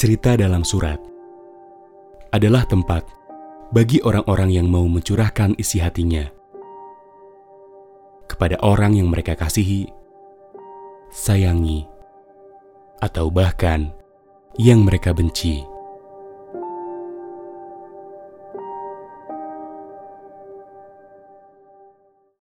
cerita dalam surat adalah tempat bagi orang-orang yang mau mencurahkan isi hatinya kepada orang yang mereka kasihi, sayangi, atau bahkan yang mereka benci.